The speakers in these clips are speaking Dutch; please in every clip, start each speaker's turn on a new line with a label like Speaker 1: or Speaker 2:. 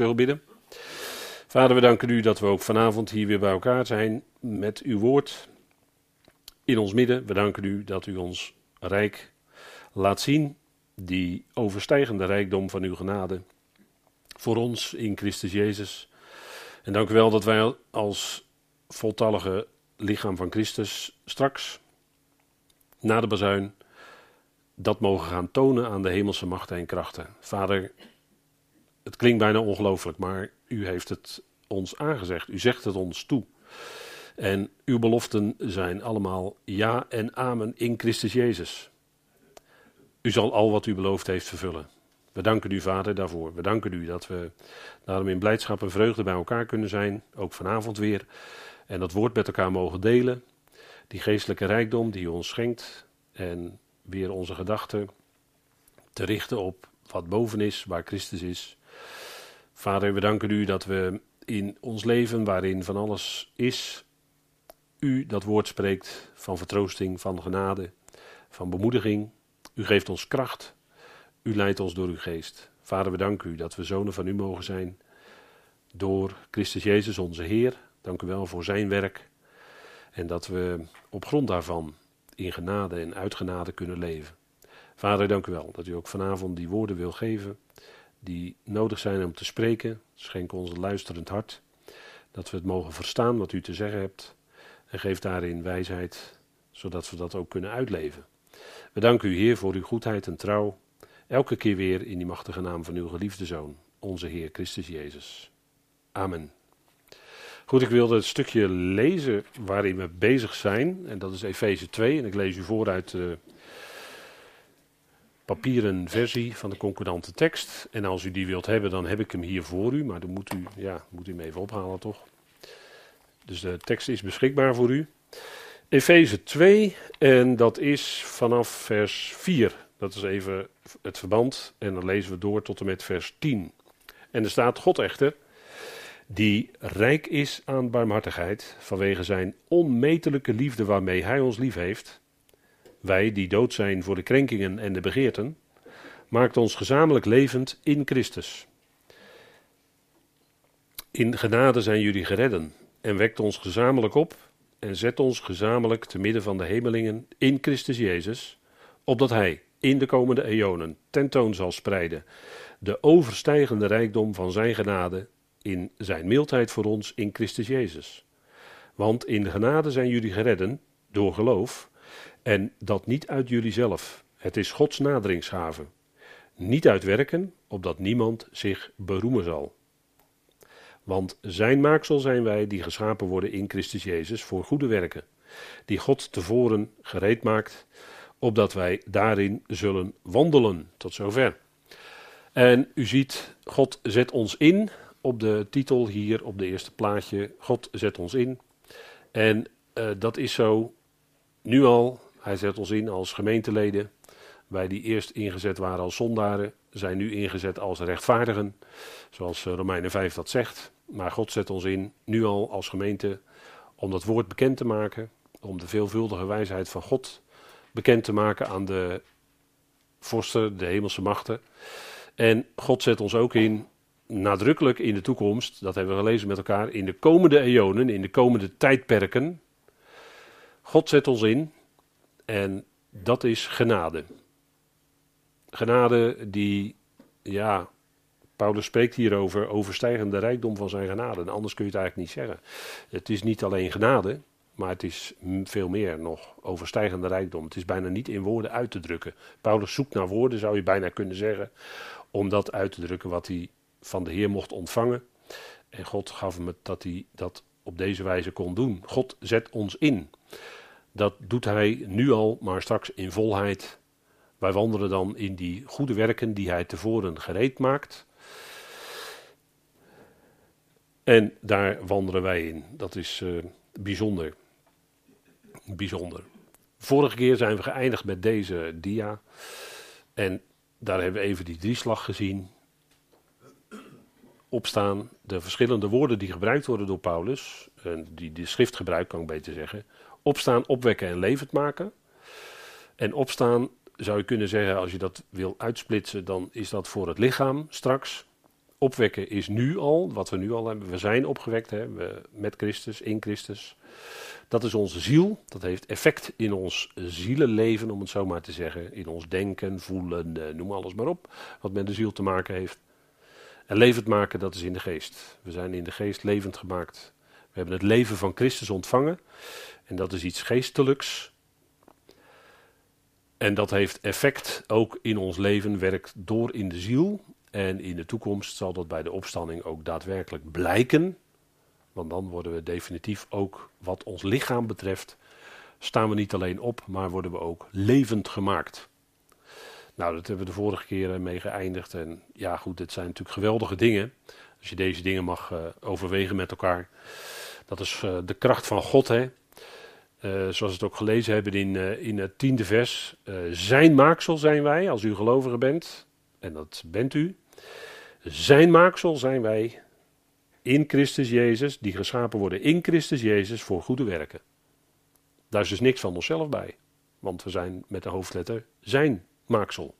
Speaker 1: zullen bidden. Vader, we danken u dat we ook vanavond hier weer bij elkaar zijn met uw woord in ons midden. We danken u dat u ons rijk laat zien, die overstijgende rijkdom van uw genade voor ons in Christus Jezus. En dank u wel dat wij als voltallige lichaam van Christus straks na de bazuin dat mogen gaan tonen aan de hemelse machten en krachten. Vader, het klinkt bijna ongelooflijk, maar u heeft het ons aangezegd. U zegt het ons toe. En uw beloften zijn allemaal ja en amen in Christus Jezus. U zal al wat u beloofd heeft vervullen. We danken u, Vader, daarvoor. We danken u dat we daarom in blijdschap en vreugde bij elkaar kunnen zijn, ook vanavond weer. En dat woord met elkaar mogen delen. Die geestelijke rijkdom die u ons schenkt. En weer onze gedachten te richten op wat boven is, waar Christus is. Vader, we danken u dat we in ons leven, waarin van alles is, u dat woord spreekt van vertroosting, van genade, van bemoediging. U geeft ons kracht. U leidt ons door uw geest. Vader, we danken u dat we zonen van u mogen zijn. Door Christus Jezus, onze Heer. Dank u wel voor zijn werk. En dat we op grond daarvan in genade en uitgenade kunnen leven. Vader, dank u wel dat u ook vanavond die woorden wil geven die nodig zijn om te spreken. Schenk ons een luisterend hart, dat we het mogen verstaan wat u te zeggen hebt en geef daarin wijsheid, zodat we dat ook kunnen uitleven. We danken u, Heer, voor uw goedheid en trouw, elke keer weer in die machtige naam van uw geliefde Zoon, onze Heer Christus Jezus. Amen. Goed, ik wilde het stukje lezen waarin we bezig zijn. En dat is Efeze 2. En ik lees u voor uit de papieren versie van de concordante tekst. En als u die wilt hebben, dan heb ik hem hier voor u. Maar dan moet u, ja, moet u hem even ophalen toch. Dus de tekst is beschikbaar voor u. Efeze 2, en dat is vanaf vers 4. Dat is even het verband. En dan lezen we door tot en met vers 10. En er staat: God echter die rijk is aan barmhartigheid vanwege zijn onmetelijke liefde waarmee hij ons lief heeft, wij die dood zijn voor de krenkingen en de begeerten, maakt ons gezamenlijk levend in Christus. In genade zijn jullie geredden en wekt ons gezamenlijk op en zet ons gezamenlijk te midden van de hemelingen in Christus Jezus, opdat Hij in de komende eonen tentoon zal spreiden de overstijgende rijkdom van Zijn genade in zijn mildheid voor ons in Christus Jezus. Want in genade zijn jullie geredden door geloof, en dat niet uit jullie zelf. Het is Gods naderingsgave. Niet uit werken, opdat niemand zich beroemen zal. Want zijn maaksel zijn wij die geschapen worden in Christus Jezus voor goede werken, die God tevoren gereed maakt, opdat wij daarin zullen wandelen. Tot zover. En u ziet, God zet ons in op de titel hier op de eerste plaatje. God zet ons in. En uh, dat is zo nu al. Hij zet ons in als gemeenteleden. Wij die eerst ingezet waren als zondaren, zijn nu ingezet als rechtvaardigen. Zoals eh, Romeinen 5 dat zegt. Maar God zet ons in, nu al als gemeente, om dat woord bekend te maken. Om de veelvuldige wijsheid van God bekend te maken aan de vorsten, de hemelse machten. En God zet ons ook in nadrukkelijk in de toekomst, dat hebben we gelezen met elkaar, in de komende eonen, in de komende tijdperken. God zet ons in en dat is genade. Genade die, ja, Paulus spreekt hierover, overstijgende rijkdom van zijn genade. En anders kun je het eigenlijk niet zeggen. Het is niet alleen genade, maar het is veel meer nog overstijgende rijkdom. Het is bijna niet in woorden uit te drukken. Paulus zoekt naar woorden, zou je bijna kunnen zeggen, om dat uit te drukken wat hij van de Heer mocht ontvangen. En God gaf hem het dat hij dat op deze wijze kon doen. God zet ons in. Dat doet hij nu al, maar straks in volheid. Wij wandelen dan in die goede werken die hij tevoren gereed maakt. En daar wandelen wij in. Dat is uh, bijzonder. Bijzonder. Vorige keer zijn we geëindigd met deze dia. En daar hebben we even die drieslag gezien opstaan, de verschillende woorden die gebruikt worden door Paulus, en die de schrift gebruikt, kan ik beter zeggen. Opstaan, opwekken en levend maken. En opstaan zou je kunnen zeggen, als je dat wil uitsplitsen, dan is dat voor het lichaam straks. opwekken is nu al, wat we nu al hebben. We zijn opgewekt hè, we, met Christus, in Christus. Dat is onze ziel. Dat heeft effect in ons zielenleven, om het zo maar te zeggen. In ons denken, voelen, eh, noem alles maar op. Wat met de ziel te maken heeft. En levend maken, dat is in de geest. We zijn in de geest levend gemaakt. We hebben het leven van Christus ontvangen. En dat is iets geestelijks. En dat heeft effect ook in ons leven, werkt door in de ziel. En in de toekomst zal dat bij de opstanding ook daadwerkelijk blijken. Want dan worden we definitief ook, wat ons lichaam betreft, staan we niet alleen op, maar worden we ook levend gemaakt. Nou, dat hebben we de vorige keer mee geëindigd. En ja, goed, dit zijn natuurlijk geweldige dingen. Als je deze dingen mag uh, overwegen met elkaar. Dat is uh, de kracht van God, hè. Uh, zoals we het ook gelezen hebben in, in het tiende vers. zijn maaksel zijn wij, als u gelovige bent. En dat bent u. Zijn maaksel zijn wij in Christus Jezus, die geschapen worden in Christus Jezus voor goede werken. Daar is dus niks van onszelf bij. Want we zijn met de hoofdletter zijn maaksel.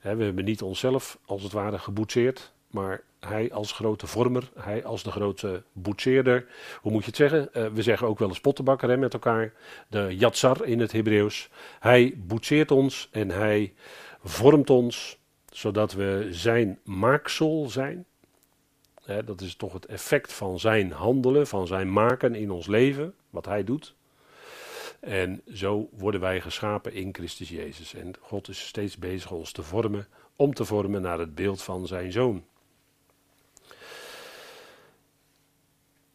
Speaker 1: we hebben niet onszelf als het ware geboetseerd, maar hij als grote vormer, hij als de grote boetseerder. Hoe moet je het zeggen? Eh, we zeggen ook wel eens pottenbakker hè, met elkaar. De yatsar in het Hebreeuws. Hij boetseert ons en hij vormt ons zodat we zijn maaksel zijn. dat is toch het effect van zijn handelen, van zijn maken in ons leven, wat hij doet. En zo worden wij geschapen in Christus Jezus. En God is steeds bezig ons te vormen, om te vormen naar het beeld van zijn zoon.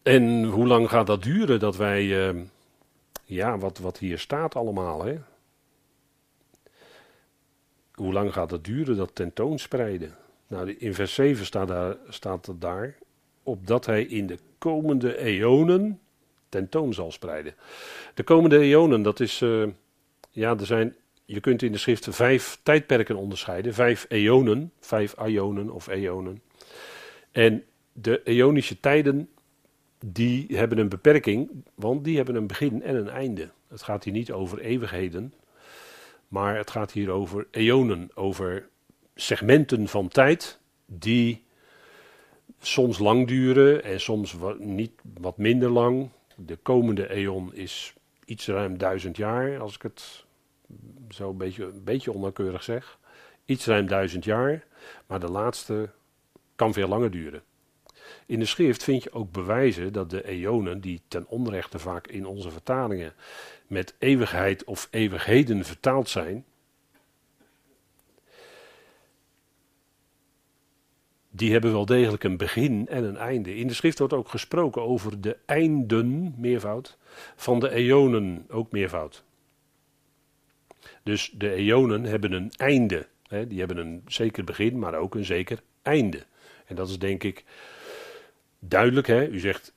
Speaker 1: En hoe lang gaat dat duren dat wij, uh, ja, wat, wat hier staat allemaal, hè? Hoe lang gaat het duren, dat tentoonspreiden? Nou, in vers 7 staat, daar, staat het daar, opdat hij in de komende eonen tentoon zal spreiden. De komende eonen, dat is, uh, ja, er zijn, je kunt in de schrift vijf tijdperken onderscheiden, vijf eonen, vijf aionen of eonen. En de eonische tijden, die hebben een beperking, want die hebben een begin en een einde. Het gaat hier niet over eeuwigheden, maar het gaat hier over eonen, over segmenten van tijd die soms lang duren en soms wat, niet, wat minder lang. De komende eon is iets ruim duizend jaar, als ik het zo een beetje, een beetje onnauwkeurig zeg. Iets ruim duizend jaar, maar de laatste kan veel langer duren. In de schrift vind je ook bewijzen dat de eonen, die ten onrechte vaak in onze vertalingen met eeuwigheid of eeuwigheden vertaald zijn, die hebben wel degelijk een begin en een einde. In de schrift wordt ook gesproken over de einden, meervoud, van de eonen, ook meervoud. Dus de eonen hebben een einde. Hè, die hebben een zeker begin, maar ook een zeker einde. En dat is denk ik duidelijk. Hè? U zegt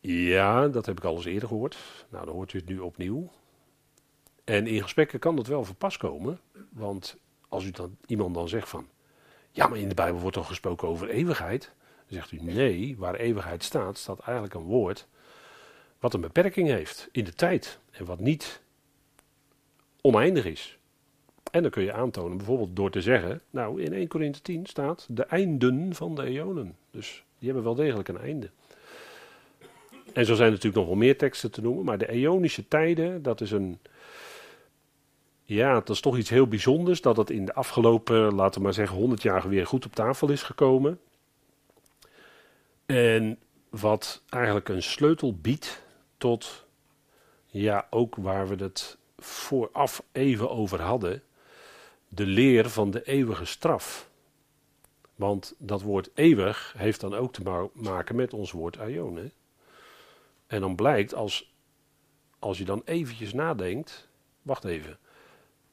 Speaker 1: ja, dat heb ik al eens eerder gehoord. Nou, dan hoort u het nu opnieuw. En in gesprekken kan dat wel van pas komen. Want als u dan, iemand dan zegt van... Ja, maar in de Bijbel wordt toch gesproken over eeuwigheid? Dan zegt u nee, waar eeuwigheid staat, staat eigenlijk een woord... wat een beperking heeft in de tijd. En wat niet oneindig is. En dan kun je aantonen, bijvoorbeeld door te zeggen... Nou, in 1 Korinthe 10 staat de einden van de eonen. Dus die hebben wel degelijk een einde. En zo zijn natuurlijk nog wel meer teksten te noemen, maar de eonische tijden, dat is een. Ja, dat is toch iets heel bijzonders dat het in de afgelopen, laten we maar zeggen, 100 jaar weer goed op tafel is gekomen. En wat eigenlijk een sleutel biedt tot, ja, ook waar we het vooraf even over hadden, de leer van de eeuwige straf. Want dat woord eeuwig heeft dan ook te maken met ons woord aion. En dan blijkt, als, als je dan eventjes nadenkt, wacht even,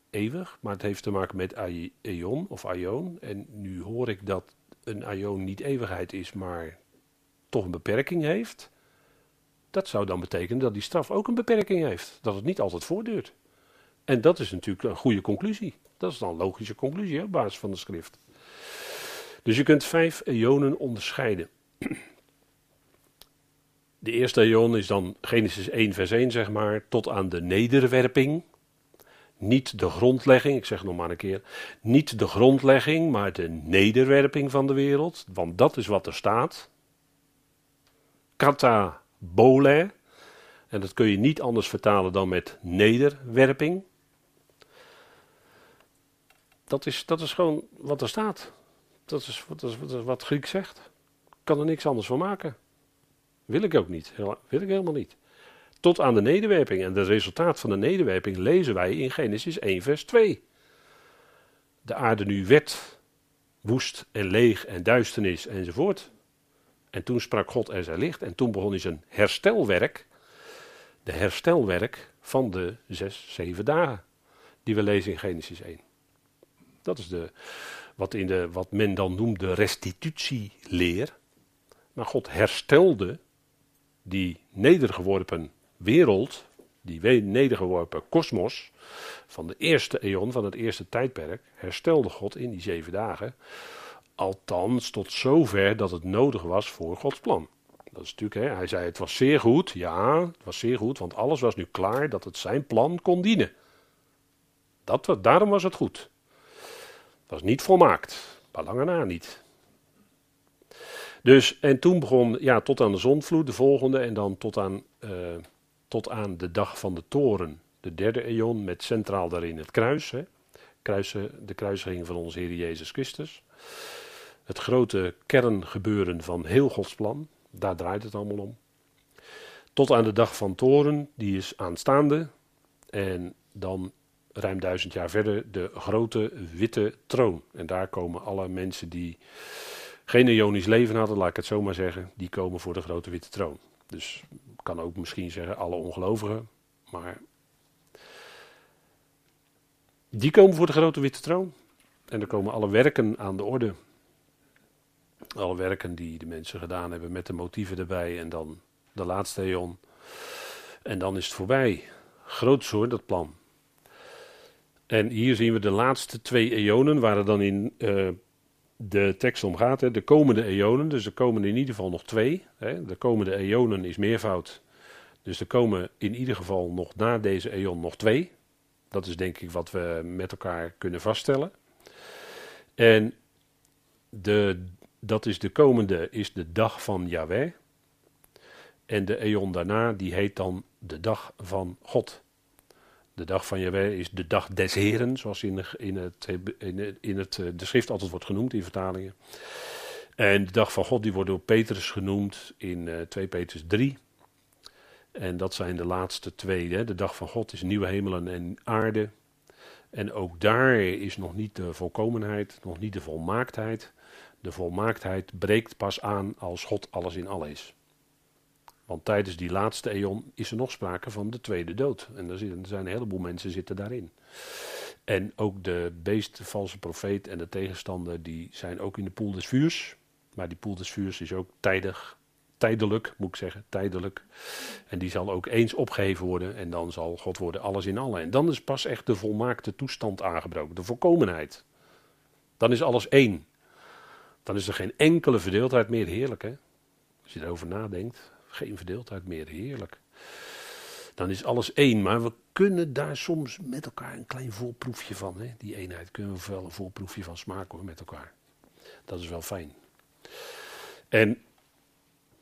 Speaker 1: eeuwig, maar het heeft te maken met eon of aion. En nu hoor ik dat een aion niet eeuwigheid is, maar toch een beperking heeft. Dat zou dan betekenen dat die straf ook een beperking heeft. Dat het niet altijd voortduurt. En dat is natuurlijk een goede conclusie. Dat is dan een logische conclusie op basis van de schrift. Dus je kunt vijf eonen onderscheiden. De eerste eon is dan Genesis 1, vers 1, zeg maar, tot aan de nederwerping. Niet de grondlegging, ik zeg nog maar een keer, niet de grondlegging, maar de nederwerping van de wereld, want dat is wat er staat. Kata bole, en dat kun je niet anders vertalen dan met nederwerping. Dat is, dat is gewoon wat er staat. Dat is, wat Griek zegt. Kan er niks anders van maken. Wil ik ook niet. Wil ik helemaal niet. Tot aan de nederwerping. En het resultaat van de nederwerping lezen wij in Genesis 1, vers 2. De aarde nu werd woest en leeg en duisternis enzovoort. En toen sprak God er zij licht. En toen begon hij zijn herstelwerk. De herstelwerk van de zes, zeven dagen. Die we lezen in Genesis 1. Dat is de, wat, in de, wat men dan noemt de restitutieleer. Maar God herstelde die nedergeworpen wereld, die nedergeworpen kosmos, van de eerste eon, van het eerste tijdperk, herstelde God in die zeven dagen. Althans, tot zover dat het nodig was voor Gods plan. Dat is natuurlijk, hè, hij zei het was zeer goed, ja, het was zeer goed, want alles was nu klaar dat het zijn plan kon dienen. Dat, daarom was het goed. Was niet volmaakt, maar lange na niet. Dus, en toen begon, ja, tot aan de zonvloed, de volgende, en dan tot aan, uh, tot aan de dag van de toren, de derde eon, met centraal daarin het kruis, hè. De kruisiging van onze Heer Jezus Christus. Het grote kerngebeuren van heel Gods plan, daar draait het allemaal om. Tot aan de dag van toren, die is aanstaande. En dan ruim duizend jaar verder de grote witte troon. En daar komen alle mensen die geen Ionisch leven hadden, laat ik het zo maar zeggen, die komen voor de grote witte troon. Dus ik kan ook misschien zeggen alle ongelovigen, maar die komen voor de grote witte troon. En er komen alle werken aan de orde. Alle werken die de mensen gedaan hebben met de motieven erbij en dan de laatste eon. En dan is het voorbij. Groot soort dat plan. En hier zien we de laatste twee eonen, waren dan in uh, de tekst om gaat. Hè, de komende eonen, dus er komen in ieder geval nog twee. Hè, de komende eonen is meervoud. Dus er komen in ieder geval nog na deze eon nog twee. Dat is denk ik wat we met elkaar kunnen vaststellen. En de, dat is de komende, is de dag van Yahweh. En de eon daarna, die heet dan de dag van God. De dag van Jahweh is de dag des Heren, zoals in, in, het, in, het, de schrift altijd wordt genoemd in vertalingen. En de dag van God die wordt door Petrus genoemd in uh, 2 Petrus 3. En dat zijn de laatste twee. Hè. De dag van God is nieuwe hemelen en aarde. En ook daar is nog niet de volkomenheid, nog niet de volmaaktheid. De volmaaktheid breekt pas aan als God alles in alles is. Want tijdens die laatste eon is er nog sprake van de tweede dood. En er zijn een heleboel mensen zitten daarin. En ook de beest, de valse profeet en de tegenstander, die zijn ook in de poel des vuurs. Maar die poel des vuurs is ook tijdig, tijdelijk, moet ik zeggen, tijdelijk. En die zal ook eens opgeheven worden en dan zal God worden alles in allen. En dan is pas echt de volmaakte toestand aangebroken, de volkomenheid. Dan is alles één. Dan is er geen enkele verdeeldheid meer, heerlijk hè. Als je erover nadenkt. Geen verdeeldheid meer, heerlijk. Dan is alles één, maar we kunnen daar soms met elkaar een klein voorproefje van. Hè? Die eenheid kunnen we wel een voorproefje van smaken hoor, met elkaar. Dat is wel fijn. En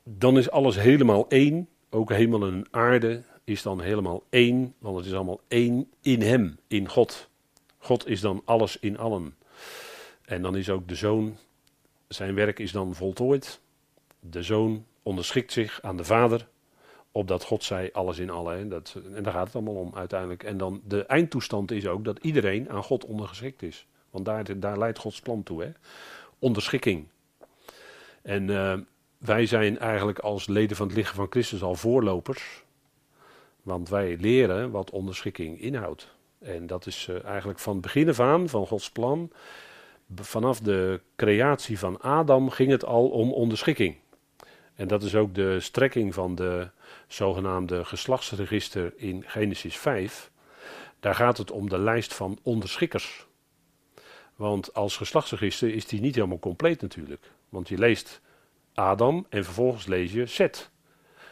Speaker 1: dan is alles helemaal één. Ook hemel en aarde is dan helemaal één, want het is allemaal één in Hem, in God. God is dan alles in allen. En dan is ook de Zoon, zijn werk is dan voltooid. De Zoon onderschikt zich aan de Vader, opdat God zij alles in allen. Dat, en daar gaat het allemaal om uiteindelijk. En dan de eindtoestand is ook dat iedereen aan God ondergeschikt is. Want daar, daar leidt Gods plan toe. Hè? Onderschikking. En uh, wij zijn eigenlijk als leden van het lichaam van Christus al voorlopers. Want wij leren wat onderschikking inhoudt. En dat is uh, eigenlijk van het begin af aan van Gods plan. Vanaf de creatie van Adam ging het al om onderschikking. En dat is ook de strekking van de zogenaamde geslachtsregister in Genesis 5. Daar gaat het om de lijst van onderschikkers. Want als geslachtsregister is die niet helemaal compleet natuurlijk. Want je leest Adam en vervolgens lees je Seth.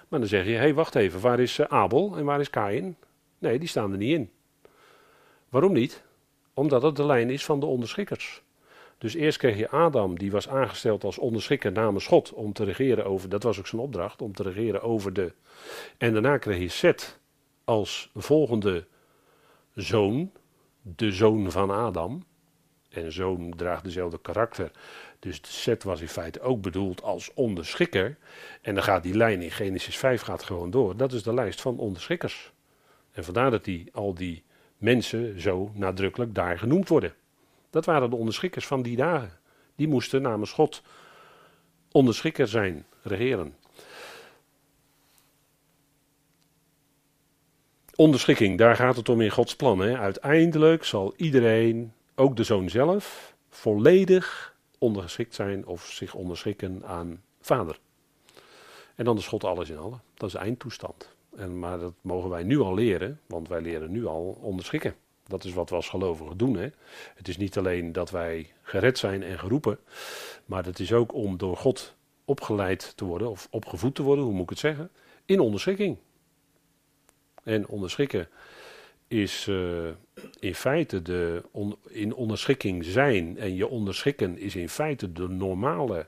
Speaker 1: Maar dan zeg je, hé hey, wacht even, waar is eh, Abel en waar is Kain? Nee, die staan er niet in. Waarom niet? Omdat het de lijn is van de onderschikkers. Dus eerst kreeg je Adam, die was aangesteld als onderschikker namens God om te regeren over, dat was ook zijn opdracht, om te regeren over de. En daarna kreeg je Seth als volgende zoon, de zoon van Adam. En zoon draagt dezelfde karakter. Dus Seth was in feite ook bedoeld als onderschikker. En dan gaat die lijn in Genesis 5 gaat gewoon door. Dat is de lijst van onderschikkers. En vandaar dat die, al die mensen zo nadrukkelijk daar genoemd worden. Dat waren de onderschikkers van die dagen. Die moesten namens God onderschikker zijn, regeren. Onderschikking, daar gaat het om in Gods plan. Hè. Uiteindelijk zal iedereen, ook de zoon zelf, volledig ondergeschikt zijn of zich onderschikken aan vader. En dan is God alles in alle. Dat is de eindtoestand. En, maar dat mogen wij nu al leren, want wij leren nu al onderschikken. Dat is wat we als gelovigen doen. Hè? Het is niet alleen dat wij gered zijn en geroepen, maar het is ook om door God opgeleid te worden, of opgevoed te worden, hoe moet ik het zeggen, in onderschikking. En onderschikken is uh, in feite de in onderschikking zijn en je onderschikken is in feite de normale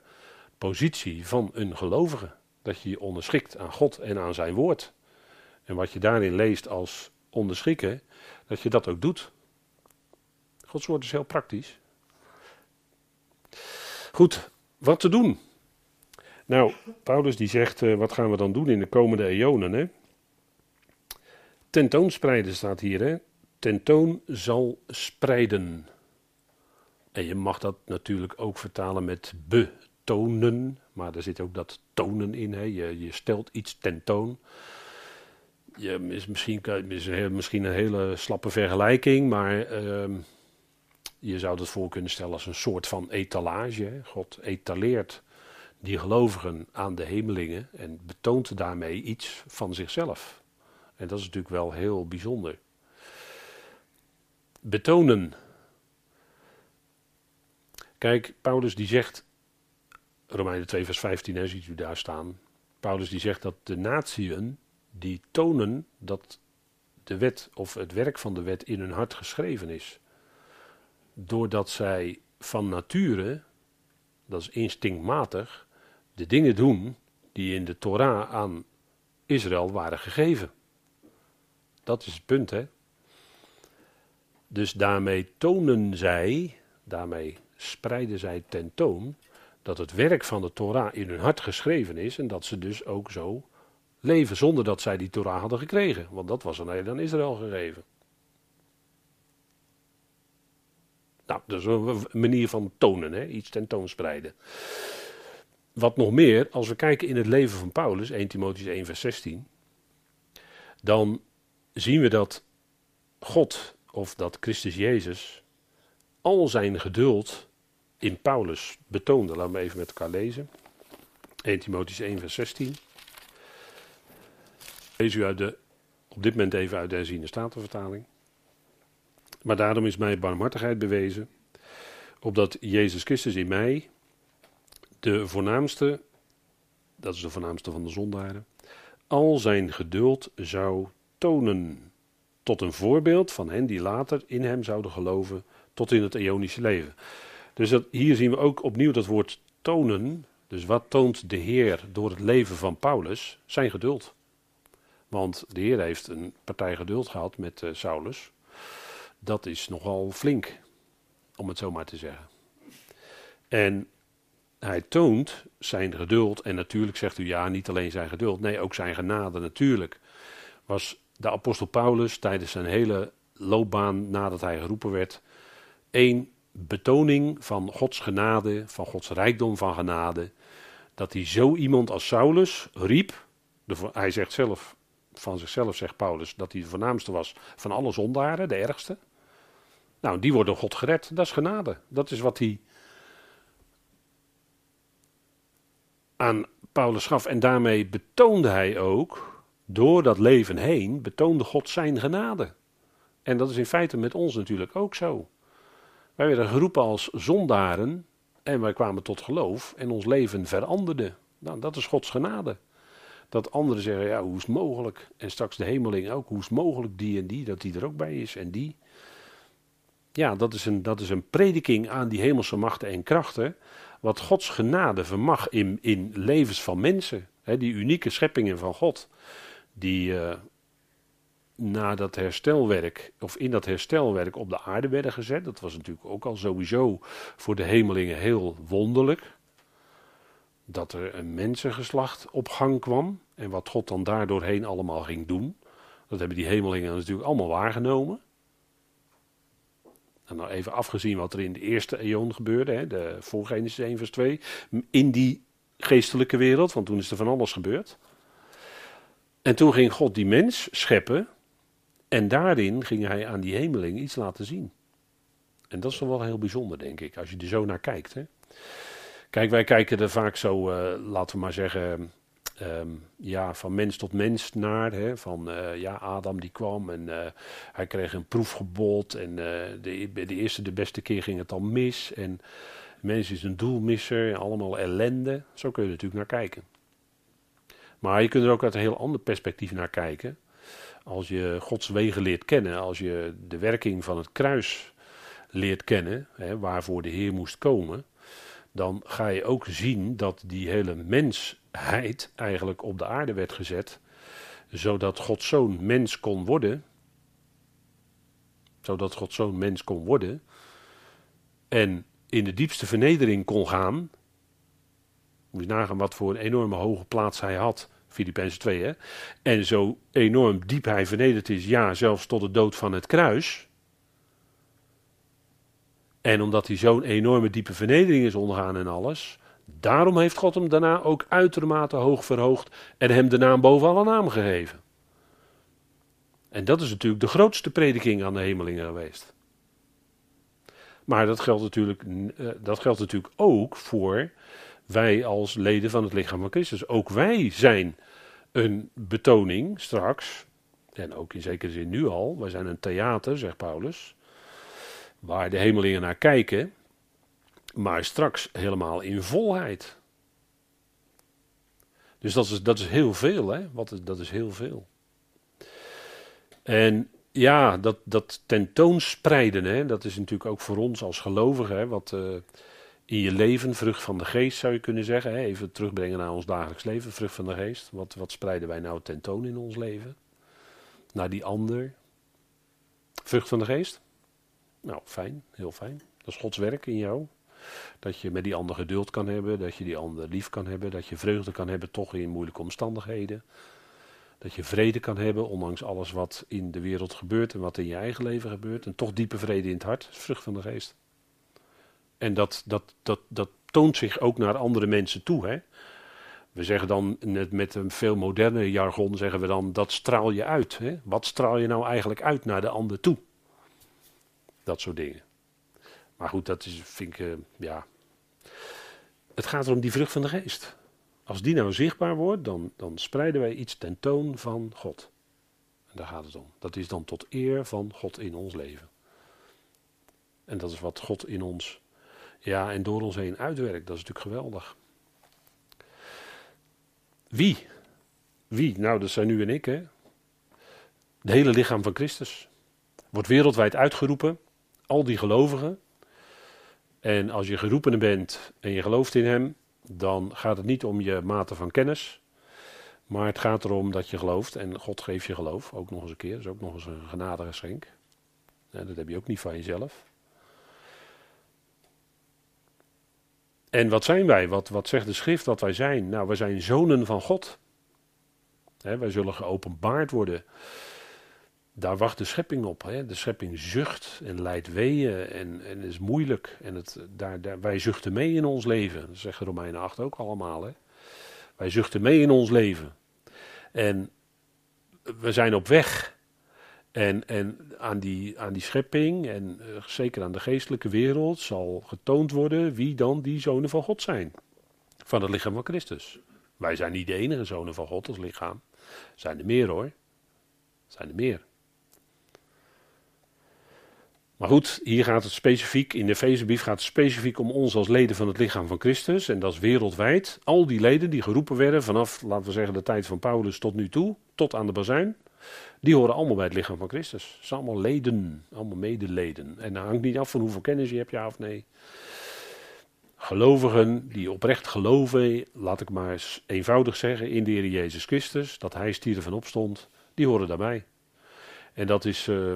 Speaker 1: positie van een gelovige. Dat je je onderschikt aan God en aan zijn woord. En wat je daarin leest als onderschikken, dat je dat ook doet. Gods woord is heel praktisch. Goed, wat te doen? Nou, Paulus die zegt, uh, wat gaan we dan doen in de komende eonen? Hè? Tentoonspreiden staat hier, hè? Tentoon zal spreiden. En je mag dat natuurlijk ook vertalen met betonen, maar er zit ook dat tonen in. Hè? Je, je stelt iets tentoon je, is misschien, is een, misschien een hele slappe vergelijking, maar uh, je zou het voor kunnen stellen als een soort van etalage. God etaleert die gelovigen aan de hemelingen en betoont daarmee iets van zichzelf. En dat is natuurlijk wel heel bijzonder. Betonen. Kijk, Paulus die zegt, Romeinen 2 vers 15, hè, ziet u daar staan. Paulus die zegt dat de natieën die tonen dat de wet of het werk van de wet in hun hart geschreven is. Doordat zij van nature, dat is instinctmatig, de dingen doen die in de Torah aan Israël waren gegeven. Dat is het punt, hè? Dus daarmee tonen zij, daarmee spreiden zij tentoon dat het werk van de Torah in hun hart geschreven is en dat ze dus ook zo leven zonder dat zij die Torah hadden gekregen. Want dat was alleen aan Israël gegeven. Nou, dat is een manier van tonen, hè? iets tentoonspreiden. Wat nog meer, als we kijken in het leven van Paulus, 1 Timotheüs 1 vers 16, dan zien we dat God, of dat Christus Jezus, al zijn geduld in Paulus betoonde. Laten we even met elkaar lezen. 1 Timotheüs 1 vers 16. Lees u uit de, op dit moment even uit de herziene statenvertaling. Maar daarom is mij barmhartigheid bewezen, opdat Jezus Christus in mij, de voornaamste, dat is de voornaamste van de zondaren, al zijn geduld zou tonen, tot een voorbeeld van hen die later in hem zouden geloven, tot in het eonische leven. Dus dat, hier zien we ook opnieuw dat woord tonen. Dus wat toont de Heer door het leven van Paulus? Zijn geduld. Want de Heer heeft een partij geduld gehad met uh, Saulus. Dat is nogal flink, om het zo maar te zeggen. En hij toont zijn geduld. En natuurlijk zegt u ja, niet alleen zijn geduld. Nee, ook zijn genade natuurlijk. Was de apostel Paulus tijdens zijn hele loopbaan nadat hij geroepen werd. één betoning van Gods genade, van Gods rijkdom van genade. Dat hij zo iemand als Saulus riep. De, hij zegt zelf, van zichzelf zegt Paulus dat hij de voornaamste was van alle zondaren, de ergste. Nou, die worden door God gered. Dat is genade. Dat is wat hij aan Paulus gaf. En daarmee betoonde hij ook, door dat leven heen, betoonde God zijn genade. En dat is in feite met ons natuurlijk ook zo. Wij werden geroepen als zondaren en wij kwamen tot geloof en ons leven veranderde. Nou, dat is Gods genade. Dat anderen zeggen, ja, hoe is het mogelijk? En straks de hemeling ook, hoe is het mogelijk die en die, dat die er ook bij is en die. ja, dat is, een, dat is een prediking aan die hemelse machten en krachten. Wat Gods genade vermag in, in levens van mensen. die unieke scheppingen van God. Die uh, na dat herstelwerk, of in dat herstelwerk op de aarde werden gezet. Dat was natuurlijk ook al sowieso voor de hemelingen heel wonderlijk. Dat er een mensengeslacht op gang kwam. En wat God dan daardoorheen allemaal ging doen. Dat hebben die hemelingen natuurlijk allemaal waargenomen. En nou even afgezien wat er in de eerste eeuw gebeurde, hè, de voor Genesis 1 vers 2, in die geestelijke wereld, want toen is er van alles gebeurd. En toen ging God die mens scheppen en daarin ging hij aan die hemeling iets laten zien. En dat is toch wel heel bijzonder, denk ik, als je er zo naar kijkt. Hè. Kijk, wij kijken er vaak zo, uh, laten we maar zeggen, Ehm, ja, van mens tot mens naar. Hè, van uh, ja, Adam die kwam en uh, hij kreeg een proefgebod. En de, de, eerste, de beste keer ging het al mis. En mens is een doelmisser allemaal ellende. Zo kun je natuurlijk naar kijken. Maar je kunt er ook uit een heel ander perspectief naar kijken. Als je Gods wegen leert kennen, als je de werking van het kruis leert kennen, hè, waarvoor de Heer moest komen, dan ga je ook zien dat die hele mens heid eigenlijk op de aarde werd gezet, zodat Gods zoon mens kon worden. Zodat Gods zoon mens kon worden. En in de diepste vernedering kon gaan. Moet je nagaan wat voor een enorme hoge plaats hij had. Filippenzen 2 hè. En zo enorm diep hij vernederd is, ja, zelfs tot de dood van het kruis. En omdat hij zo'n enorme diepe vernedering is ondergaan en alles, Daarom heeft God hem daarna ook uitermate hoog verhoogd en hem de naam boven alle naam gegeven. En dat is natuurlijk de grootste prediking aan de hemelingen geweest. Maar dat geldt natuurlijk, eh, dat geldt natuurlijk ook voor wij als leden van het lichaam van Christus. Ook wij zijn een betoning straks, en ook in zekere zin nu al, wij zijn een theater, zegt Paulus, waar de hemelingen naar kijken maar straks helemaal in volheid. Dus dat is, dat is heel veel, hè? Wat dat is heel veel. En ja, dat, dat tentoonspreiden, hè, dat is natuurlijk ook voor ons als gelovigen, hè, wat uh, in je leven, vrucht van de geest zou je kunnen zeggen, hè, even terugbrengen naar ons dagelijks leven, vrucht van de geest. Wat, wat spreiden wij nou tentoon in ons leven? Naar die ander. Vrucht van de geest? Nou, fijn, heel fijn. Dat is Gods werk in jou. Dat je met die ander geduld kan hebben, dat je die ander lief kan hebben, dat je vreugde kan hebben toch in moeilijke omstandigheden. Dat je vrede kan hebben, ondanks alles wat in de wereld gebeurt en wat in je eigen leven gebeurt. En toch diepe vrede in het hart, vrucht van de geest. En dat, dat, dat, dat toont zich ook naar andere mensen toe. Hè? We zeggen dan met een veel moderner jargon, zeggen we dan, dat straal je uit. Hè? Wat straal je nou eigenlijk uit naar de ander toe? Dat soort dingen. Maar goed, dat is, vind ik, uh, ja. Het gaat erom die vrucht van de geest. Als die nou zichtbaar wordt, dan, dan spreiden wij iets tentoon van God. En daar gaat het om. Dat is dan tot eer van God in ons leven. En dat is wat God in ons, ja, en door ons heen uitwerkt. Dat is natuurlijk geweldig. Wie? Wie? Nou, dat zijn u en ik, hè. Het hele lichaam van Christus. Wordt wereldwijd uitgeroepen. Al die gelovigen. En als je geroepene bent en je gelooft in Hem, dan gaat het niet om je mate van kennis. Maar het gaat erom dat je gelooft en God geeft je geloof. Ook nog eens een keer. Dat is ook nog eens een genadegeschenk. dat heb je ook niet van jezelf. En wat zijn wij? Wat, wat zegt de schrift dat wij zijn? Nou, wij zijn zonen van God. wij zullen geopenbaard worden daar wacht de schepping op. Hè? De schepping zucht en leidt weeën en, en is moeilijk. En het, daar, daar, wij zuchten mee in ons leven. Dat zeggen Romeinen 8 ook allemaal. Hè? Wij zuchten mee in ons leven. En we zijn op weg. En, en aan, die, aan die schepping en uh, zeker aan de geestelijke wereld zal getoond worden wie dan die zonen van God zijn. Van het lichaam van Christus. Wij zijn niet de enige zonen van God als lichaam. Zijn er meer hoor. Zijn er meer. Maar goed, hier gaat het specifiek, in de Efezebrief gaat het specifiek om ons als leden van het lichaam van Christus. En dat is wereldwijd. Al die leden die geroepen werden vanaf, laten we zeggen, de tijd van Paulus tot nu toe, tot aan de bazuin. die horen allemaal bij het lichaam van Christus. Het zijn allemaal leden, allemaal medeleden. En dat hangt niet af van hoeveel kennis je hebt, ja of nee. Gelovigen die oprecht geloven, laat ik maar eens eenvoudig zeggen, in de Heer Jezus Christus, dat Hij stierf van opstond, die horen daarbij. En dat is, uh,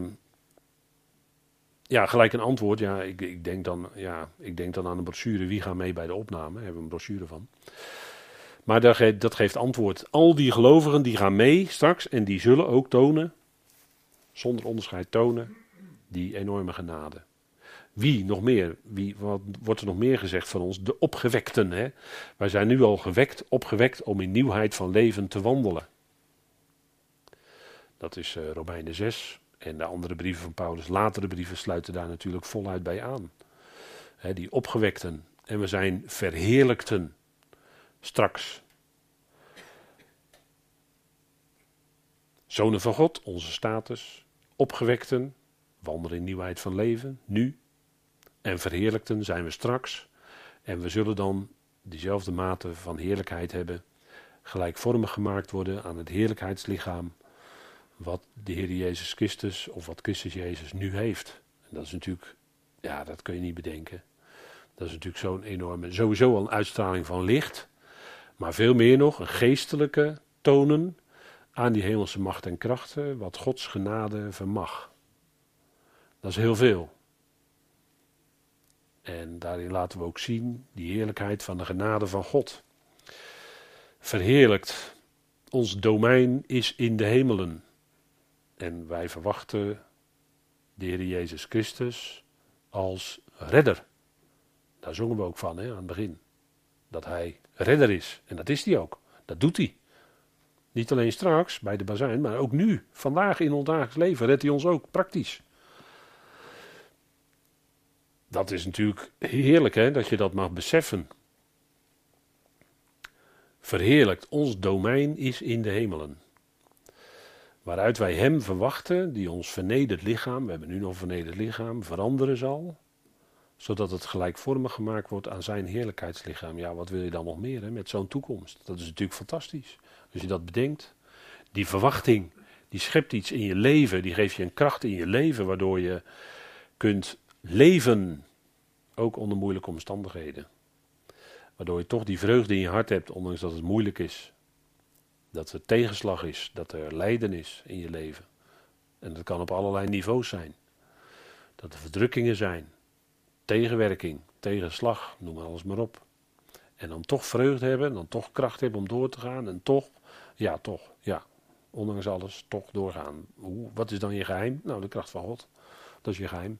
Speaker 1: ja, gelijk een antwoord. Ja ik, ik, denk dan, ja, ik denk dan aan een brochure. Wie gaat mee bij de opname? Daar hebben we een brochure van. Maar dat geeft, dat geeft antwoord. Al die gelovigen die gaan mee straks en die zullen ook tonen, zonder onderscheid tonen, die enorme genade. Wie nog meer? Wie, wat wordt er nog meer gezegd van ons? De opgewekten. Hè? Wij zijn nu al gewekt, opgewekt om in nieuwheid van leven te wandelen. Dat is uh, Romeinen 6. En de andere brieven van Paulus, latere brieven, sluiten daar natuurlijk voluit bij aan. Die opgewekten. En we zijn verheerlijkten. Straks. Zonen van God, onze status. Opgewekten. Wandelen in nieuwheid van leven. Nu. En verheerlijkten zijn we straks. En we zullen dan diezelfde mate van heerlijkheid hebben. Gelijkvormig gemaakt worden aan het heerlijkheidslichaam wat de Heer Jezus Christus of wat Christus Jezus nu heeft. En dat is natuurlijk, ja, dat kun je niet bedenken. Dat is natuurlijk zo'n enorme, sowieso al een uitstraling van licht, maar veel meer nog een geestelijke tonen aan die hemelse macht en krachten, wat Gods genade vermag. Dat is heel veel. En daarin laten we ook zien die heerlijkheid van de genade van God. Verheerlijkt, ons domein is in de hemelen. En wij verwachten de Heer Jezus Christus als redder. Daar zongen we ook van hè, aan het begin. Dat hij redder is. En dat is hij ook. Dat doet hij. Niet alleen straks bij de bazijn, maar ook nu, vandaag in ons dagelijks leven, redt hij ons ook praktisch. Dat is natuurlijk heerlijk hè, dat je dat mag beseffen. Verheerlijkt, ons domein is in de hemelen waaruit wij Hem verwachten, die ons vernederd lichaam, we hebben nu nog een vernederd lichaam, veranderen zal, zodat het gelijkvormig gemaakt wordt aan Zijn heerlijkheidslichaam. Ja, wat wil je dan nog meer hè, met zo'n toekomst? Dat is natuurlijk fantastisch. Als je dat bedenkt, die verwachting, die schept iets in je leven, die geeft je een kracht in je leven, waardoor je kunt leven, ook onder moeilijke omstandigheden. Waardoor je toch die vreugde in je hart hebt, ondanks dat het moeilijk is. Dat er tegenslag is, dat er lijden is in je leven. En dat kan op allerlei niveaus zijn. Dat er verdrukkingen zijn, tegenwerking, tegenslag, noem alles maar op. En dan toch vreugde hebben, en dan toch kracht hebben om door te gaan. En toch, ja, toch, ja, ondanks alles, toch doorgaan. Hoe, wat is dan je geheim? Nou, de kracht van God. Dat is je geheim.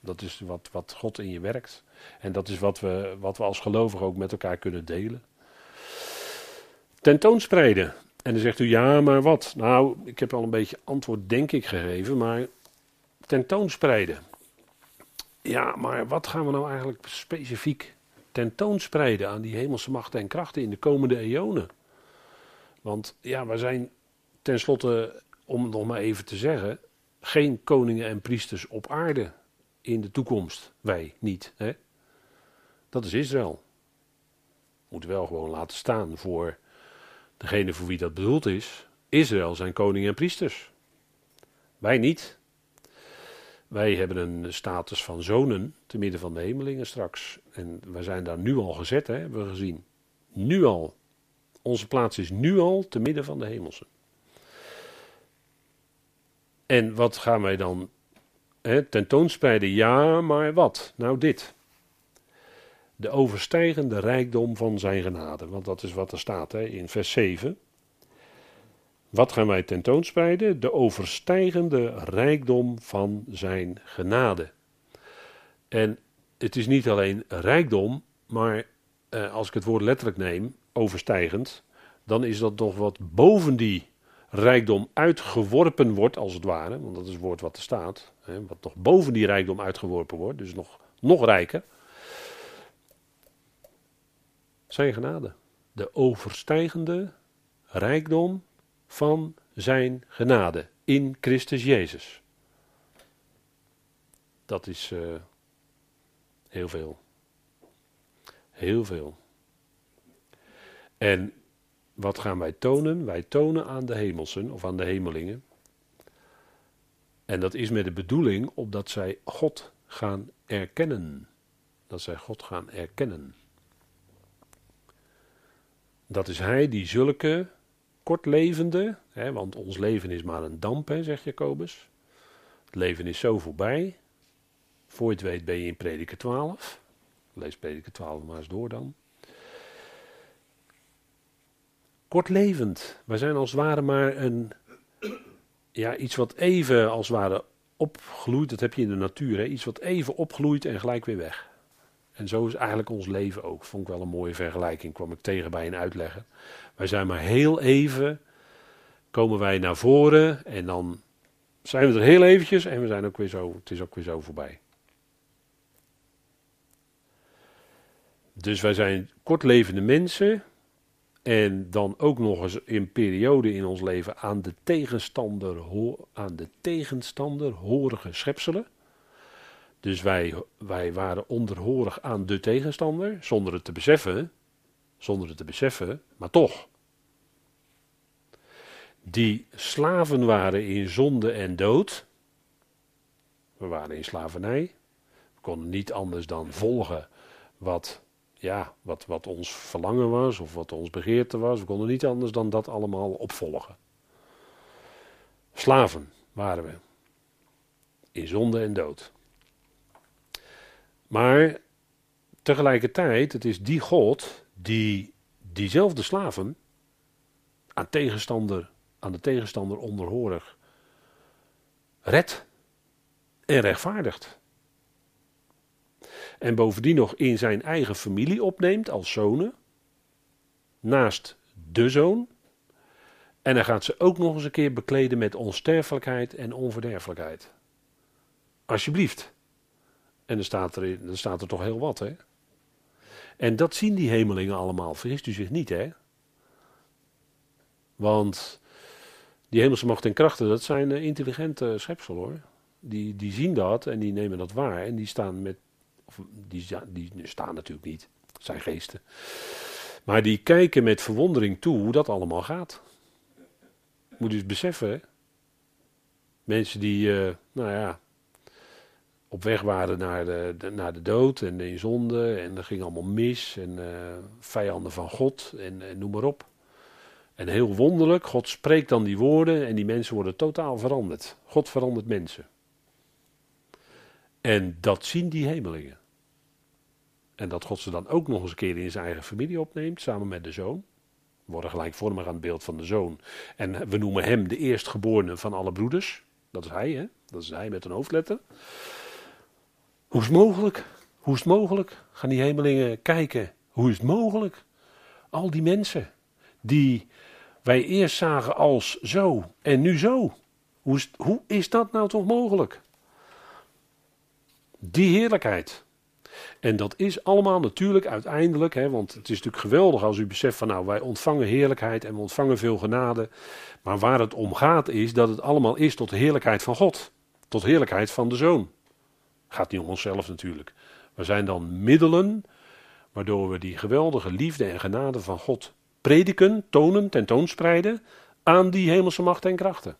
Speaker 1: Dat is wat, wat God in je werkt. En dat is wat we, wat we als gelovigen ook met elkaar kunnen delen. Tentoonspreiden. En dan zegt u ja, maar wat? Nou, ik heb al een beetje antwoord, denk ik, gegeven, maar tentoonspreiden. Ja, maar wat gaan we nou eigenlijk specifiek tentoonspreiden aan die hemelse machten en krachten in de komende eonen? Want ja, we zijn tenslotte, om nog maar even te zeggen, geen koningen en priesters op aarde in de toekomst. Wij niet. Hè? Dat is Israël. Moet wel gewoon laten staan voor Degene voor wie dat bedoeld is, Israël zijn koning en priesters. Wij niet. Wij hebben een status van zonen te midden van de hemelingen straks. En wij zijn daar nu al gezet, hè, hebben we gezien. Nu al. Onze plaats is nu al te midden van de hemelsen. En wat gaan wij dan hè, tentoonspreiden? Ja, maar wat? Nou dit de overstijgende rijkdom van zijn genade. Want dat is wat er staat hè, in vers 7. Wat gaan wij tentoonspreiden? De overstijgende rijkdom van zijn genade. En het is niet alleen rijkdom, maar eh, als ik het woord letterlijk neem, overstijgend, dan is dat nog wat boven die rijkdom uitgeworpen wordt, als het ware. Want dat is het woord wat er staat. Hè, wat nog boven die rijkdom uitgeworpen wordt, dus nog, nog rijker. Zijn genade. De overstijgende rijkdom van zijn genade in Christus Jezus. Dat is uh, heel veel. Heel veel. En wat gaan wij tonen? Wij tonen aan de hemelsen of aan de hemelingen En dat is met de bedoeling opdat zij God gaan erkennen. Dat zij God gaan erkennen. Dat is Hij die zulke kortlevende, hè, want ons leven is maar een damp, zegt Jacobus. Het leven is zo voorbij. Voor je het weet ben je in prediker 12. Lees prediker 12 maar eens door dan. Kortlevend. Wij zijn als het ware maar een, ja, iets wat even als het ware opgloeit. Dat heb je in de natuur. Hè? Iets wat even opgloeit en gelijk weer weg. En zo is eigenlijk ons leven ook. Vond ik wel een mooie vergelijking. Kwam ik tegen bij een uitlegger. Wij zijn maar heel even. Komen wij naar voren. En dan zijn we er heel eventjes. En we zijn ook weer zo. Het is ook weer zo voorbij. Dus wij zijn kortlevende mensen. En dan ook nog eens in periode in ons leven aan de tegenstander, aan de tegenstander horige schepselen. Dus wij, wij waren onderhorig aan de tegenstander, zonder het te beseffen. Zonder het te beseffen, maar toch. Die slaven waren in zonde en dood. We waren in slavernij. We konden niet anders dan volgen wat ja, wat, wat ons verlangen was of wat ons begeerte was. We konden niet anders dan dat allemaal opvolgen. Slaven waren we. In zonde en dood. Maar tegelijkertijd, het is die God die diezelfde slaven aan, tegenstander, aan de tegenstander onderhorig redt en rechtvaardigt. En bovendien nog in zijn eigen familie opneemt als zonen. Naast de zoon. En hij gaat ze ook nog eens een keer bekleden met onsterfelijkheid en onverderfelijkheid. Alsjeblieft. En dan staat er, dan staat er toch heel wat, hè? En dat zien die hemelingen allemaal. Vergist u zich niet, hè? Want die hemelse macht en krachten, dat zijn eh, intelligente schepselen, hoor. Die, die zien dat en die nemen dat waar. En die staan met of die, die staan natuurlijk niet, het zijn geesten. Maar die kijken met verwondering toe hoe dat allemaal gaat. Moet je eens beseffen, hè? Mensen die, uh, nou ja, op weg waren naar de, naar de dood en in zonde en er ging allemaal mis en uh, vijanden van God en, en noem maar op. En heel wonderlijk, God spreekt dan die woorden en die mensen worden totaal veranderd. God verandert mensen. En dat zien die hemelingen. En dat God ze dan ook nog eens een keer in zijn eigen familie opneemt, samen met de zoon. We worden gelijkvormig aan het beeld van de zoon. En we noemen hem de eerstgeborene van alle broeders. Dat is hij, hè? Dat is hij met een hoofdletter. Hoe is het mogelijk? Hoe is het mogelijk? Gaan die hemelingen kijken. Hoe is het mogelijk? Al die mensen die wij eerst zagen als zo en nu zo. Hoe is, hoe is dat nou toch mogelijk? Die heerlijkheid. En dat is allemaal natuurlijk uiteindelijk, hè, want het is natuurlijk geweldig als u beseft van nou wij ontvangen heerlijkheid en we ontvangen veel genade. Maar waar het om gaat is dat het allemaal is tot de heerlijkheid van God. Tot heerlijkheid van de Zoon. Gaat niet om onszelf natuurlijk. We zijn dan middelen waardoor we die geweldige liefde en genade van God prediken, tonen, tentoonspreiden aan die hemelse macht en krachten.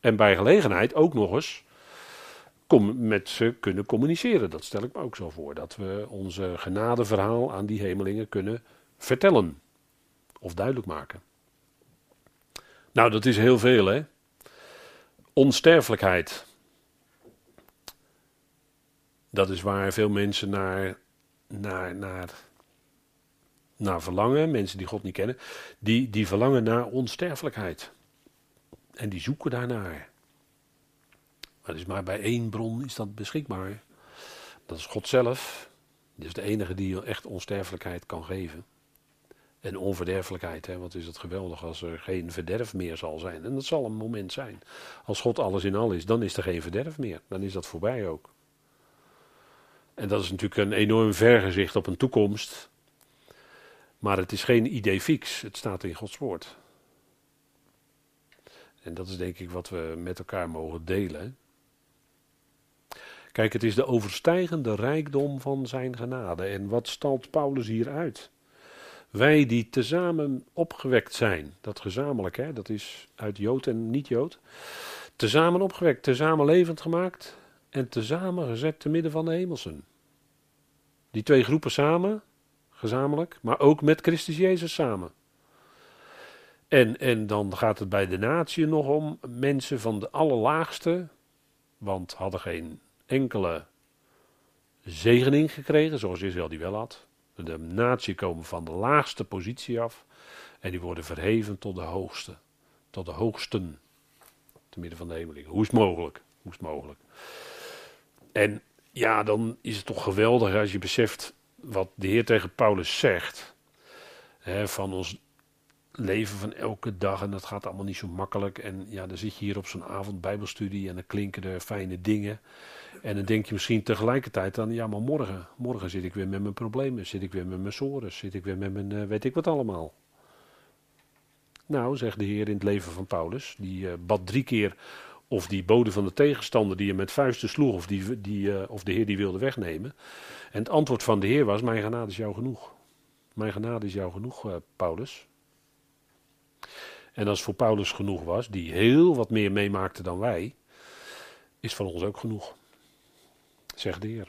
Speaker 1: En bij gelegenheid ook nog eens met ze kunnen communiceren. Dat stel ik me ook zo voor. Dat we onze genadeverhaal aan die hemelingen kunnen vertellen. Of duidelijk maken. Nou, dat is heel veel, hè? Onsterfelijkheid. Dat is waar veel mensen naar, naar, naar, naar verlangen. Mensen die God niet kennen. Die, die verlangen naar onsterfelijkheid. En die zoeken daarnaar. Maar is maar bij één bron is dat beschikbaar. Dat is God zelf. Die is de enige die echt onsterfelijkheid kan geven. En onverderfelijkheid, hè? wat is het geweldig als er geen verderf meer zal zijn. En dat zal een moment zijn. Als God alles in al is, dan is er geen verderf meer. Dan is dat voorbij ook. En dat is natuurlijk een enorm vergezicht op een toekomst. Maar het is geen idee fix. Het staat in Gods woord. En dat is denk ik wat we met elkaar mogen delen. Kijk, het is de overstijgende rijkdom van zijn genade. En wat stalt Paulus hier uit? Wij die tezamen opgewekt zijn, dat gezamenlijk, hè, dat is uit Jood en niet-Jood. Tezamen opgewekt, tezamen levend gemaakt en tezamen gezet te midden van de hemelsen. Die twee groepen samen, gezamenlijk, maar ook met Christus Jezus samen. En, en dan gaat het bij de natie nog om mensen van de allerlaagste, want hadden geen enkele zegening gekregen, zoals Israël die wel had. De natie komen van de laagste positie af en die worden verheven tot de hoogste, tot de hoogsten, te midden van de hemelingen. Hoe is mogelijk? Hoe is het mogelijk? En ja, dan is het toch geweldig als je beseft wat de Heer tegen Paulus zegt. Hè, van ons leven van elke dag en dat gaat allemaal niet zo makkelijk. En ja, dan zit je hier op zo'n avond bijbelstudie en dan klinken er fijne dingen. En dan denk je misschien tegelijkertijd dan, ja maar morgen, morgen zit ik weer met mijn problemen, zit ik weer met mijn sores, zit ik weer met mijn uh, weet ik wat allemaal. Nou, zegt de Heer in het leven van Paulus, die uh, bad drie keer of die bode van de tegenstander die je met vuisten sloeg, of, die, die, uh, of de Heer die wilde wegnemen. En het antwoord van de Heer was, mijn genade is jou genoeg. Mijn genade is jou genoeg, Paulus. En als voor Paulus genoeg was, die heel wat meer meemaakte dan wij, is van ons ook genoeg. Zegt de Heer.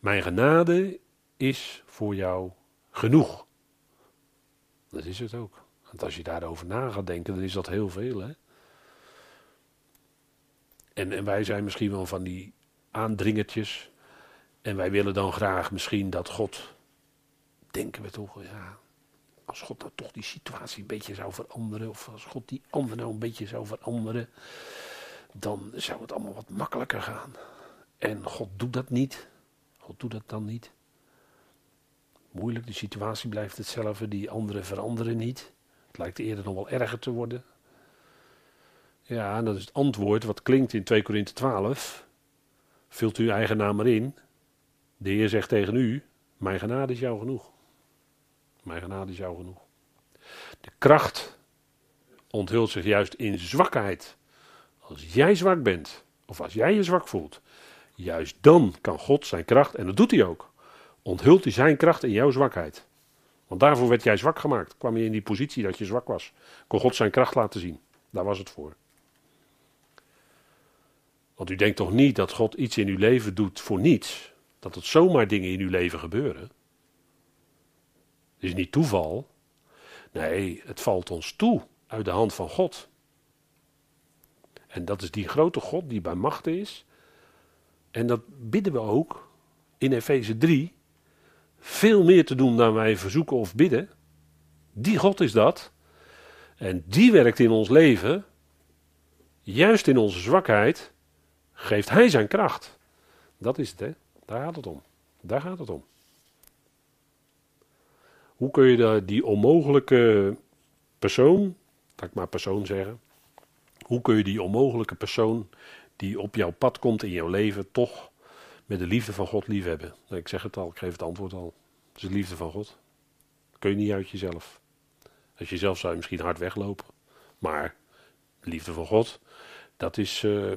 Speaker 1: Mijn genade is voor jou genoeg. Dat is het ook. Want als je daarover na gaat denken, dan is dat heel veel. Hè? En, wij zijn misschien wel van die aandringertjes. En wij willen dan graag misschien dat God, denken we toch, ja, als God nou toch die situatie een beetje zou veranderen, of als God die ander nou een beetje zou veranderen, dan zou het allemaal wat makkelijker gaan. En God doet dat niet. God doet dat dan niet. Moeilijk, de situatie blijft hetzelfde, die anderen veranderen niet. Het lijkt eerder nog wel erger te worden. Ja, en dat is het antwoord wat klinkt in 2 Korinthe 12. Vult uw eigen naam erin. De Heer zegt tegen u, mijn genade is jou genoeg. Mijn genade is jou genoeg. De kracht onthult zich juist in zwakheid. Als jij zwak bent, of als jij je zwak voelt, juist dan kan God zijn kracht, en dat doet hij ook, onthult hij zijn kracht in jouw zwakheid. Want daarvoor werd jij zwak gemaakt. Kwam je in die positie dat je zwak was. Kon God zijn kracht laten zien. Daar was het voor. Want u denkt toch niet dat God iets in uw leven doet voor niets? Dat het zomaar dingen in uw leven gebeuren? Het is niet toeval. Nee, het valt ons toe uit de hand van God. En dat is die grote God die bij machten is. En dat bidden we ook in Efeze 3. Veel meer te doen dan wij verzoeken of bidden. Die God is dat. En die werkt in ons leven. Juist in onze zwakheid geeft Hij zijn kracht. Dat is het, hè? Daar gaat het om. Daar gaat het om. Hoe kun je die onmogelijke persoon, laat ik maar persoon zeggen, hoe kun je die onmogelijke persoon die op jouw pad komt in jouw leven toch met de liefde van God liefhebben? Nou, ik zeg het al, ik geef het antwoord al. Het is de liefde van God. Dat kun je niet uit jezelf. Als jezelf zou je misschien hard weglopen. Maar de liefde van God, dat is uh,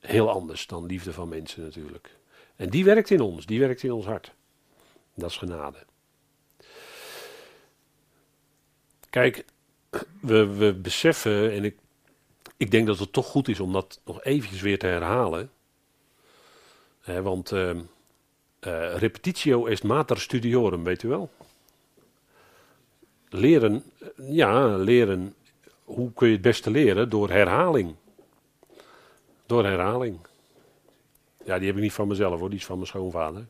Speaker 1: heel anders dan liefde van mensen natuurlijk. En die werkt in ons, die werkt in ons hart. Dat is genade. Kijk, we, we beseffen, en ik, ik denk dat het toch goed is om dat nog eventjes weer te herhalen. want uh, uh, repetitio est mater studiorum, weet u wel? Leren, ja, leren. Hoe kun je het beste leren? Door herhaling. Door herhaling. Ja, die heb ik niet van mezelf hoor, die is van mijn schoonvader.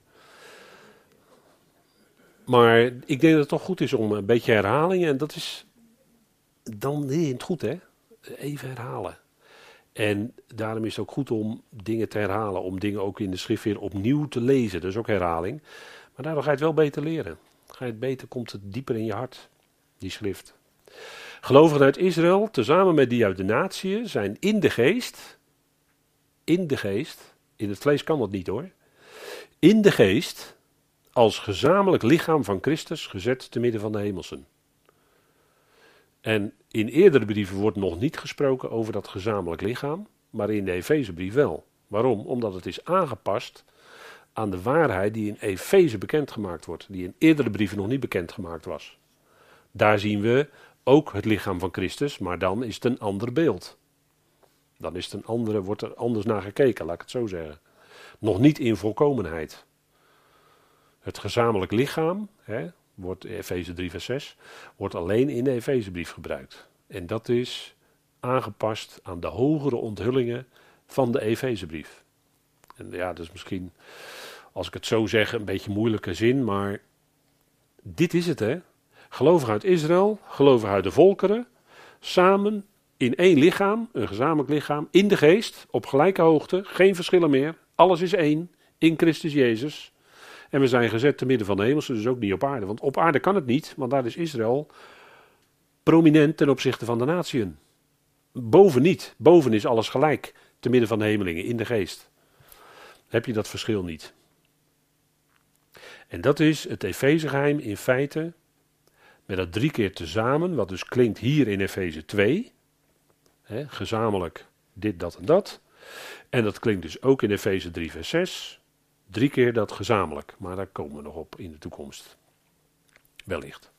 Speaker 1: Maar ik denk dat het toch goed is om een beetje herhalingen. En dat is dan in het goed, hè? Even herhalen. En daarom is het ook goed om dingen te herhalen. Om dingen ook in de schrift weer opnieuw te lezen. Dat is ook herhaling. Maar daardoor ga je het wel beter leren. Ga je het beter, komt het dieper in je hart. Die schrift. Gelovigen uit Israël, tezamen met die uit de natie, zijn in de geest. In de geest. In het vlees kan dat niet hoor. In de geest als gezamenlijk lichaam van Christus gezet te midden van de hemelsen. En in eerdere brieven wordt nog niet gesproken over dat gezamenlijk lichaam, maar in de Efezebrief wel. Waarom? Omdat het is aangepast aan de waarheid die in Efeze bekendgemaakt wordt, die in eerdere brieven nog niet bekendgemaakt was. Daar zien we ook het lichaam van Christus, maar dan is het een ander beeld. Dan is het een andere, wordt er anders naar gekeken, laat ik het zo zeggen. Nog niet in volkomenheid. Het gezamenlijk lichaam, hè, wordt Efeze 3 vers 6, wordt alleen in de Efezebrief gebruikt. En dat is aangepast aan de hogere onthullingen van de Efezebrief. En ja, dat is misschien, als ik het zo zeg, een beetje moeilijke zin, maar dit is het hè. Gelovigen uit Israël, gelovigen uit de volkeren, samen in één lichaam, een gezamenlijk lichaam, in de geest, op gelijke hoogte, geen verschillen meer. Alles is één, in Christus Jezus. En we zijn gezet te midden van de hemels, dus ook niet op aarde. Want op aarde kan het niet, want daar is Israël prominent ten opzichte van de natieën. Boven niet. Boven is alles gelijk, te midden van de hemelingen, in de geest. Heb je dat verschil niet. En dat is het Efezegeheim in feite, met dat drie keer tezamen, wat dus klinkt hier in Efeze 2, gezamenlijk dit, dat en dat. En dat klinkt dus ook in Efeze 3, vers 6. Drie keer dat gezamenlijk, maar daar komen we nog op in de toekomst. Wellicht.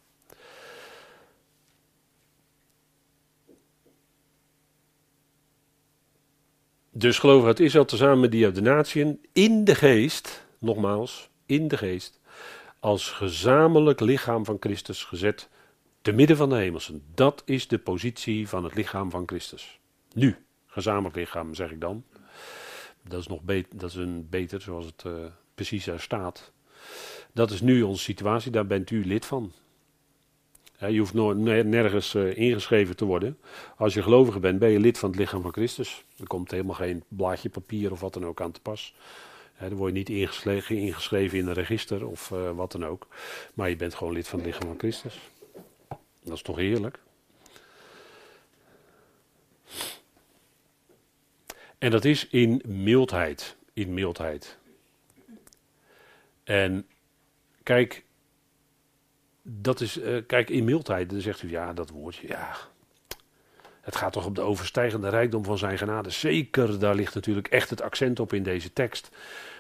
Speaker 1: Dus gelovigen uit Israël tezamen met die uit de natieën in de geest, nogmaals, in de geest, als gezamenlijk lichaam van Christus gezet te midden van de hemelsen. Dat is de positie van het lichaam van Christus. Nu, gezamenlijk lichaam zeg ik dan. Dat is nog beter, dat is een beter zoals het uh, precies daar staat. Dat is nu onze situatie, daar bent u lid van. je hoeft nooit, nergens uh, ingeschreven te worden. Als je gelovige bent, ben je lid van het lichaam van Christus. Er komt helemaal geen blaadje papier of wat dan ook aan te pas. dan word je niet ingeschreven, in een register of uh, wat dan ook. Maar je bent gewoon lid van het lichaam van Christus. Dat is toch heerlijk? En dat is in mildheid. In mildheid. En kijk, dat is, uh, kijk, in mildheid, dan zegt u ja, dat woordje, ja. Het gaat toch op de overstijgende rijkdom van zijn genade. Zeker, daar ligt natuurlijk echt het accent op in deze tekst.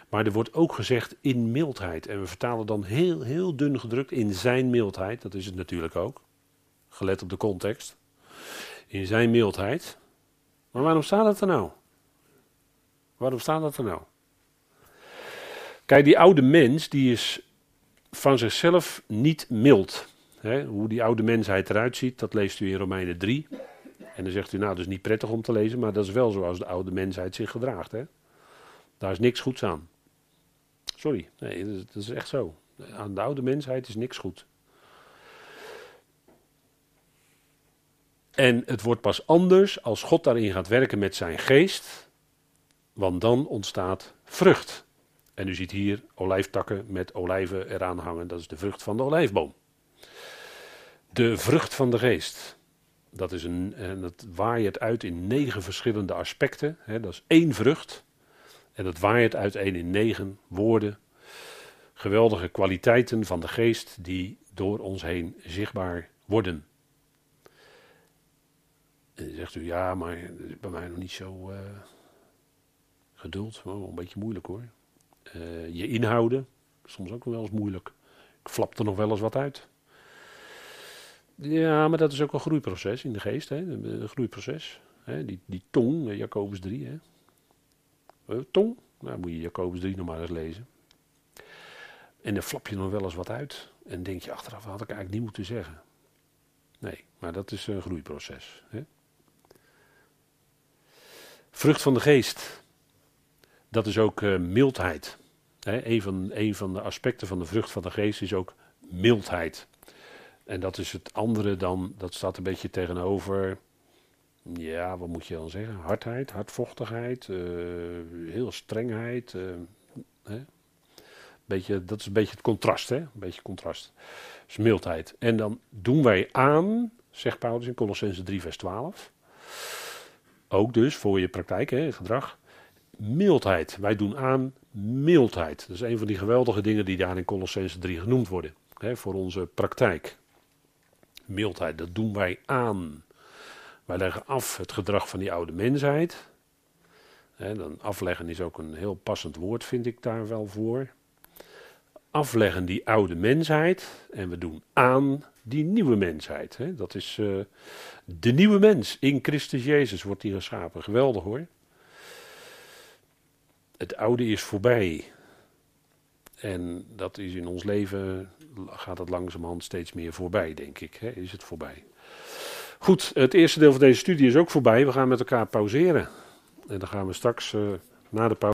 Speaker 1: Maar er wordt ook gezegd in mildheid. En we vertalen dan heel, heel dun gedrukt in zijn mildheid. Dat is het natuurlijk ook. Gelet op de context. In zijn mildheid. Maar waarom staat het er nou? Waarom staat dat er nou? Kijk, die oude mens die is van zichzelf niet mild. hoe die oude mensheid eruit ziet, dat leest u in Romeinen 3. En dan zegt u, nou, dat is niet prettig om te lezen, maar dat is wel zoals de oude mensheid zich gedraagt. Daar is niks goeds aan. Sorry, nee, dat is echt zo. Aan de oude mensheid is niks goed. En het wordt pas anders als God daarin gaat werken met zijn geest, want dan ontstaat vrucht. En u ziet hier olijftakken met olijven eraan hangen, dat is de vrucht van de olijfboom. De vrucht van de geest. Dat, is een, en dat waait uit in negen verschillende aspecten. Hè, dat is één vrucht. En dat waait uiteen in negen woorden. Geweldige kwaliteiten van de geest die door ons heen zichtbaar worden. En zegt u, ja, maar bij mij nog niet zo uh, geduld. Een beetje moeilijk hoor. Uh, je inhouden, soms ook wel eens moeilijk. Ik flap er nog wel eens wat uit. Ja, maar dat is ook een groeiproces in de geest. Hè? Een groeiproces. Hè? Die, die tong, Jacobus 3. Hè? Uh, tong, nou moet je Jacobus 3 nog maar eens lezen. En dan flap je nog wel eens wat uit. En denk je achteraf, had ik eigenlijk niet moeten zeggen. Nee, maar dat is een groeiproces. Hè? Vrucht van de geest. Dat is ook uh, mildheid. He, een, van, van de aspecten van de vrucht van de geest is ook mildheid. En dat is het andere dan, dat staat een beetje tegenover, ja, wat moet je dan zeggen? Hardheid, hardvochtigheid, uh, heel strengheid. Uh, beetje, dat is een beetje het contrast, hè? Een beetje contrast. Dus mildheid. En dan doen wij aan, zegt Paulus in Colossense 3, vers 12. Ook dus voor je praktijk, hè, gedrag. Mildheid. Wij doen aan mildheid. Dat is een van die geweldige dingen die daar in Colossense 3 genoemd worden. Voor onze praktijk. Mildheid, dat doen wij aan. Wij leggen af het gedrag van die oude mensheid. Hè, dan afleggen is ook een heel passend woord, vind ik daar wel voor. afleggen die oude mensheid en we doen aan die nieuwe mensheid. Hè? Dat is uh, de nieuwe mens in Christus Jezus wordt hier geschapen. Geweldig hoor. Het oude is voorbij. En dat is in ons leven, gaat het langzamerhand steeds meer voorbij, denk ik. Hè? Is het voorbij. Goed, het eerste deel van deze studie is ook voorbij. We gaan met elkaar pauzeren. En dan gaan we straks uh, na de pauze.